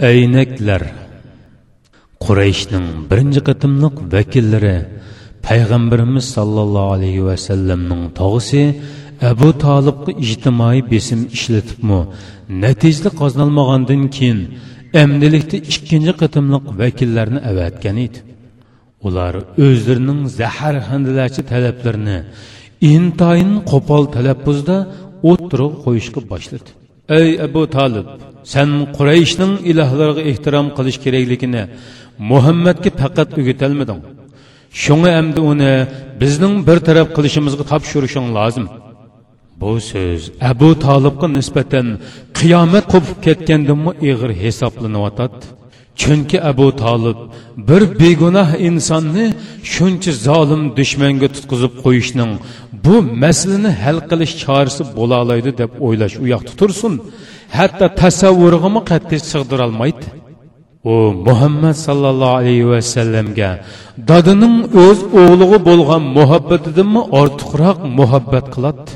aynaklar. Qurayshning birinchi qitimliq vakillari payg'ambarimiz sollallohu alayhi vasallamning tog'isi abu tolibga ijtimoiy besim ishlatibmi? Natijada qozonolmagandan keyin amdilikda ikkinchi qitimliq vakillarni avatgan edi. Ular o'zlarining zahar handilachi talablarini intayin qo'pol talaffuzda o'ttirib qo'yishga boshladi. Ey abu tolib sen qurayshning ilohlariga ehtirom qilish kerakligini muhammadga faqat o'rgatolmading shunga endi uni bizning bir taraf qilishimizga topshirishing lozim. Bu so'z abu tolibga nisbatan qiyomat qo'pib ketgandimi ig'ir hisoblanyotadi chunki abu tolib bir begunoh insonni shuncha zolim dushmanga tutqizib qo'yishning bu masalani hal qilish chorasi bo'la oladi deb o'ylash u yoqda tursin. Hatto tasavvurig'imi qattiq sig'dirolmaydi. U muhammad sallallohu alayhi vasallamga dodining o'z o'g'liga bo'lgan muhabbatidanmi ortiqroq muhabbat qiladi?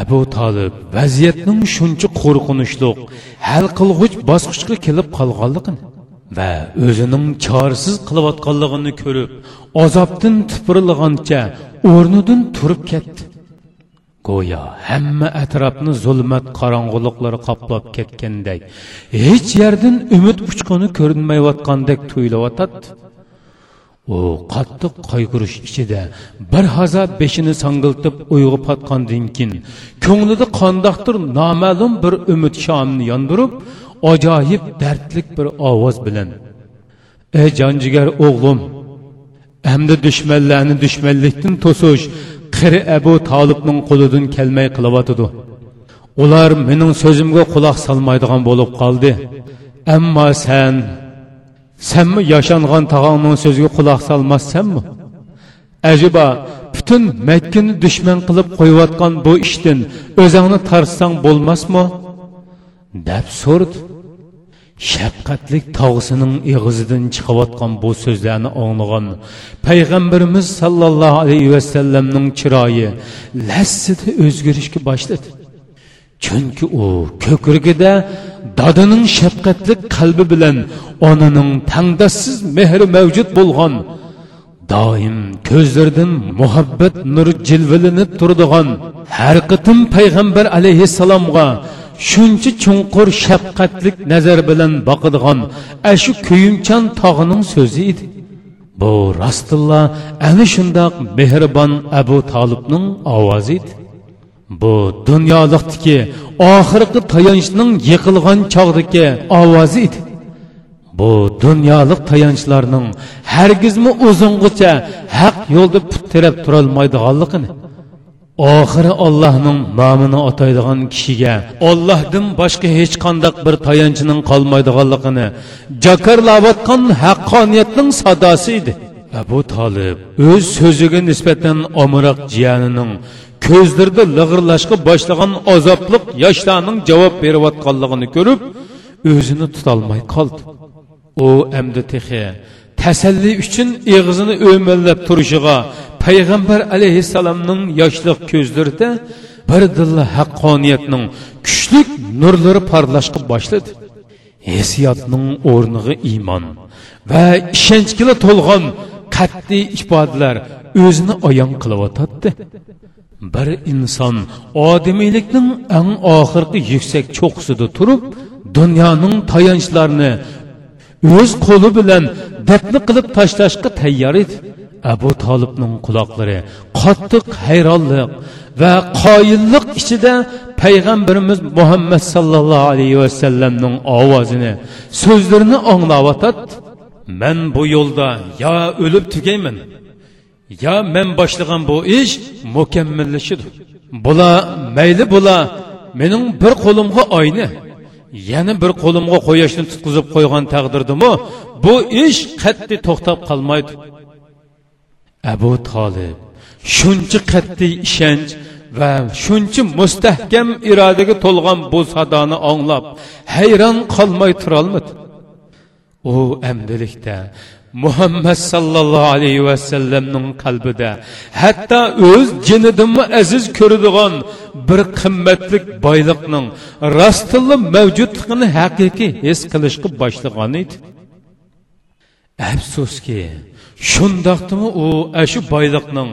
Abu tolib vaziyatning shuncha qo'rqinchliq hal qilg'uch bosqichga kelib qolganligini va o'zining chorasiz qilayotganligini ko'rib azobdan tupurlagancha o'rnidan turib ketdi. Go'yo hamma atrofni zulmat qorong'uliqlari qoplab ketgandek hech yerdan umid uchquni ko'rinmayotgandek tuyulayotadi. U qattiq qayg'urish ichida bir haza beshini sangiltib uyg'ib yotgandan keyin ko'nglida qandoqdir noma'lum bir umid shomni yondirib ajoyib dardlik bir ovoz bilan ey jonjigar o'g'lim hamda dushmanlarni dushmanlikdan to'sish qiri abu tolibning qo'lidan kelmay qilyotidi ular mening so'zimga quloq solmaydigan bo'lib qoldi. Ammo sen sanmi yashangan tog'angning so'ziga quloq solmassanmi? Ajiba butun makkani dushman qilib qo'yayotgan bu ishdan o'zingni tarsang bo'lmasmi? Deb so'rdi shafqatlik tog'sining eg'izidan chiqayotgan bu so'zlarni anglagan payg'ambarimiz sollallohu alayhi vasallamning chiroyi lassida o'zgarishga boshladi. Chunki u ko'krigida dodining shafqatli qalbi bilan onaning tangdassiz mehri mavjud bo'lgan doim ko'zlaridan muhabbat nuri jilvilinib turadigan har qitim payg'ambar alayhissalomga shuncha chunqur shafqatlik nazar bilan boqadigan ashu kuyimchan tog'ining so'zi edi. Bu rostilla ana shundoq mehribon abu tolibning ovozi edi. Bu dunyolikdiki oxirgi tayanchning yiqilgan chog'dagi ovozi edi. Bu dunyolik tayanchlarning hargizmi uzungacha haq yo'lda put terab turolmaydiganligini oxiri ollohning nomini ataydigan kishiga ollohdan boshqa hech qandaq bir tayanchining qolmaydiganligini jakarlayotgan haqqoniyatning sadosi edi. Abu tolib o'z so'ziga nisbatan omiroq jiyanining ko'zlarida lig'irlashga boshlagan azobliq yoshlarning javob berayotganligini ko'rib o'zini tutolmay qoldi. U amdi tehi tasalli uchun eg'zini o'mallab turishiga payg'ambar alayhissalomning yoshliq ko'zlarida birdilla haqqoniyatning kuchlik nurlari porlashga boshladi. Hissiyotning o'rniga iymon va ishonchga to'lgan qat'iy ifodalar o'zini ayon qilayotadi bir inson odimiylikning eng oxirgi yuksak cho'qqisida turib dunyoning tayanchlarini o'z qo'li bilan dafni qilib tashlashga tayyor edi. Abu tolibning quloqlari qattiq hayronlik va qoyillik ichida payg'ambarimiz muhammad sallallohu alayhi vasallamning ovozini so'zlarini anglayotad man bu yo'lda yo o'lib tugayman yo men boshlagan bu ish mukammallashidi bular mayli bular mening bir qo'limga oyni yana bir qo'limga quyoshni tutqizib qo'ygan taqdirdimi bu ish qat'iy to'xtab qolmaydi. Abu tolib shuncha qat'iy ishonch va shuncha mustahkam irodaga to'lgan bu sadoni anglab hayron qolmay turolmadi u amdilikda muhammad sallallohu alayhi vasallamning qalbida hatto o'z jinidimi aziz ko'radigan bir qimmatlik boyliqning rostili mavjudligini haqiqiy his qilishga boshlagan edi. Afsuski shundoqdimi u shu boyliqning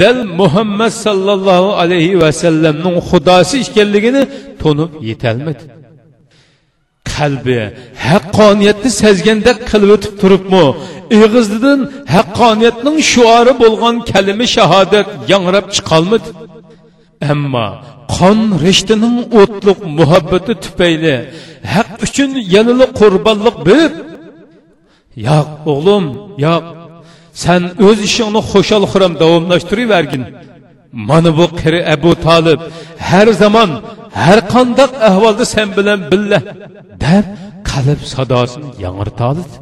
dal muhammad sallallohu alayhi vasallamning xudosi ekanligini to'nib yetolmadi qalbi haqqoniyatni sezgandek qilib o'tib turibmi? Ig'izdidan haqqoniyatning shuori bo'lgan kalima shahodat yangrab chiqolmadi ammo qon rishtining o'tliq muhabbati tufayli haq uchun yanada qurbonlik berib yo'q o'g'lim yo'q san o'z ishingni xo'shal xuram davomlashtiravergin mana bu qiri abu tolib har zamon har qandoq ahvolda sen bilan billa deb qalb sadosini yangirtoldi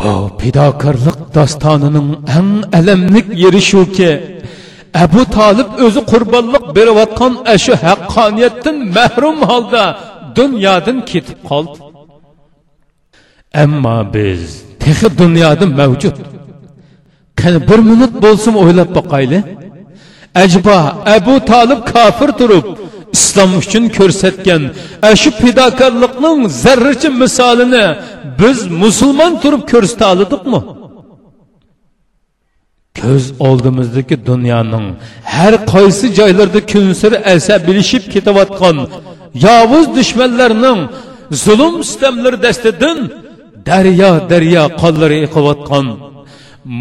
bu fidokorlik dostonining eng alamlik yeri shuki abu tolib o'zi qurbonlik berayotgan shu haqqoniyatdan mahrum holda dunyodan ketib qoldi ammo biz texi dunyoda mavjud. Qani bir minut bo'lsin o'ylab boqayli ajbo abu tolib kofir turib islom uchun ko'rsatgan shu fidokorlikning zarracha misolini biz musulmon turib ko'rsata oldikmi ko'z oldimizdagi dunyoning har qaysi joylarda kun asa bilishib ketayotgan yovuz dushmanlarning zulm sitamlari dastidan daryo daryo qonlari iqiyotgan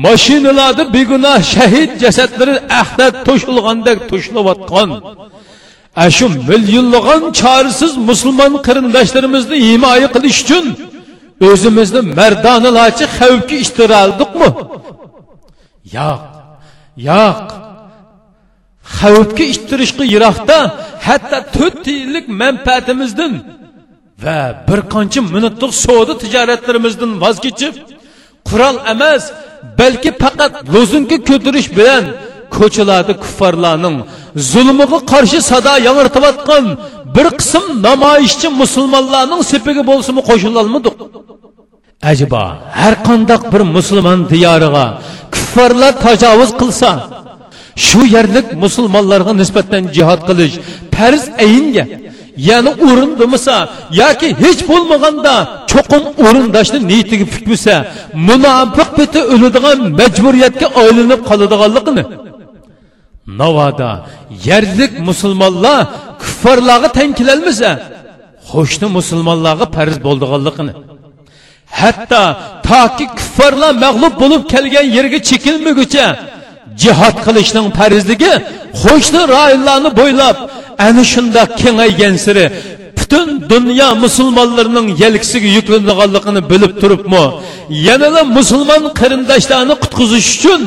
mashinalarda begunoh shahid jasadlari ahdat to'shilgandek to'shilayotgan shu millionlagan chorasiz musulmon qarindoshlarimizni himoya qilish uchun o'zimizni mardonalachi xavfga ishtiraldikmi yo'q yo'q. Xavfga ishtirishga yiroqda hatto to'rt yillik manfaatimizdan va bir qancha minutlik savdo tijoratlarimizdan voz kechib qurol emas balki faqat lozunka ko'tarish bilan ko'chalarda kuffarlarning zulmiga qarshi sado yangirtayotgan bir qism namoyishchi musulmonlarning sepiga bo'lsimi qo'shilolmadik? Ajaba har qandoq bir musulmon diyoriga kuffarlar tajovuz qilsa shu yerlik musulmonlarga nisbatan jihod qilish farz ayinga ya'ni bo'lmasa yoki hech bo'lmaganda cho'qim o'rindoshni niyatiga pukmasa munofiq biti o'ladigan majburiyatga aylanib qoladiganligini. Navoda yerlik musulmonlar kuffarlarga tang kelolmasa qo'shni musulmonlarga farz bo'ldiganligini. Hatto toki kuffarlar mag'lub bo'lib kelgan yerga chekilmaguncha jihod qilishning farzligi qo'shni rayonlarni bo'ylab ana shundoq kengaygan siri butun dunyo musulmonlarining yelkisiga yuklanganligini bilib turibmi yanada musulmon qarindoshlarni qutqizish uchun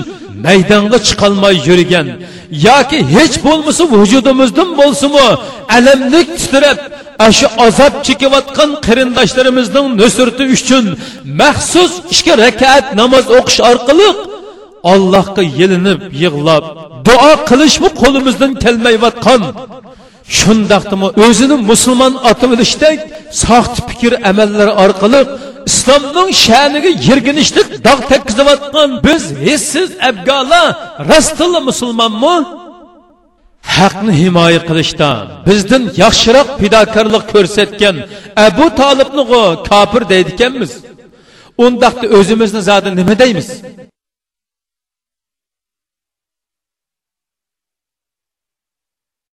maydonga chiqolmay yurgan yoki hech bo'lmasa vujudimizdan bo'lsimi alamlik titrab shu azob chekayotgan qarindoshlarimizning nusrati uchun maxsus ikki rakat namoz o'qish orqali allohga yelinib yig'lab duo qilishmi qo'limizdan kelmayotgan shundoqdimi? O'zini musulmon otib olishdek soxta fikr amallar orqali islomning sha'niga yirginishlik dog' tekkizayotgan biz hissiz abgolar rostilla musulmonmi? Haqni himoya qilishda bizdan yaxshiroq fidokorlik ko'rsatgan abu tolibni kofir deydikanmiz. Undaqda o'zimizni zodi nima deymiz?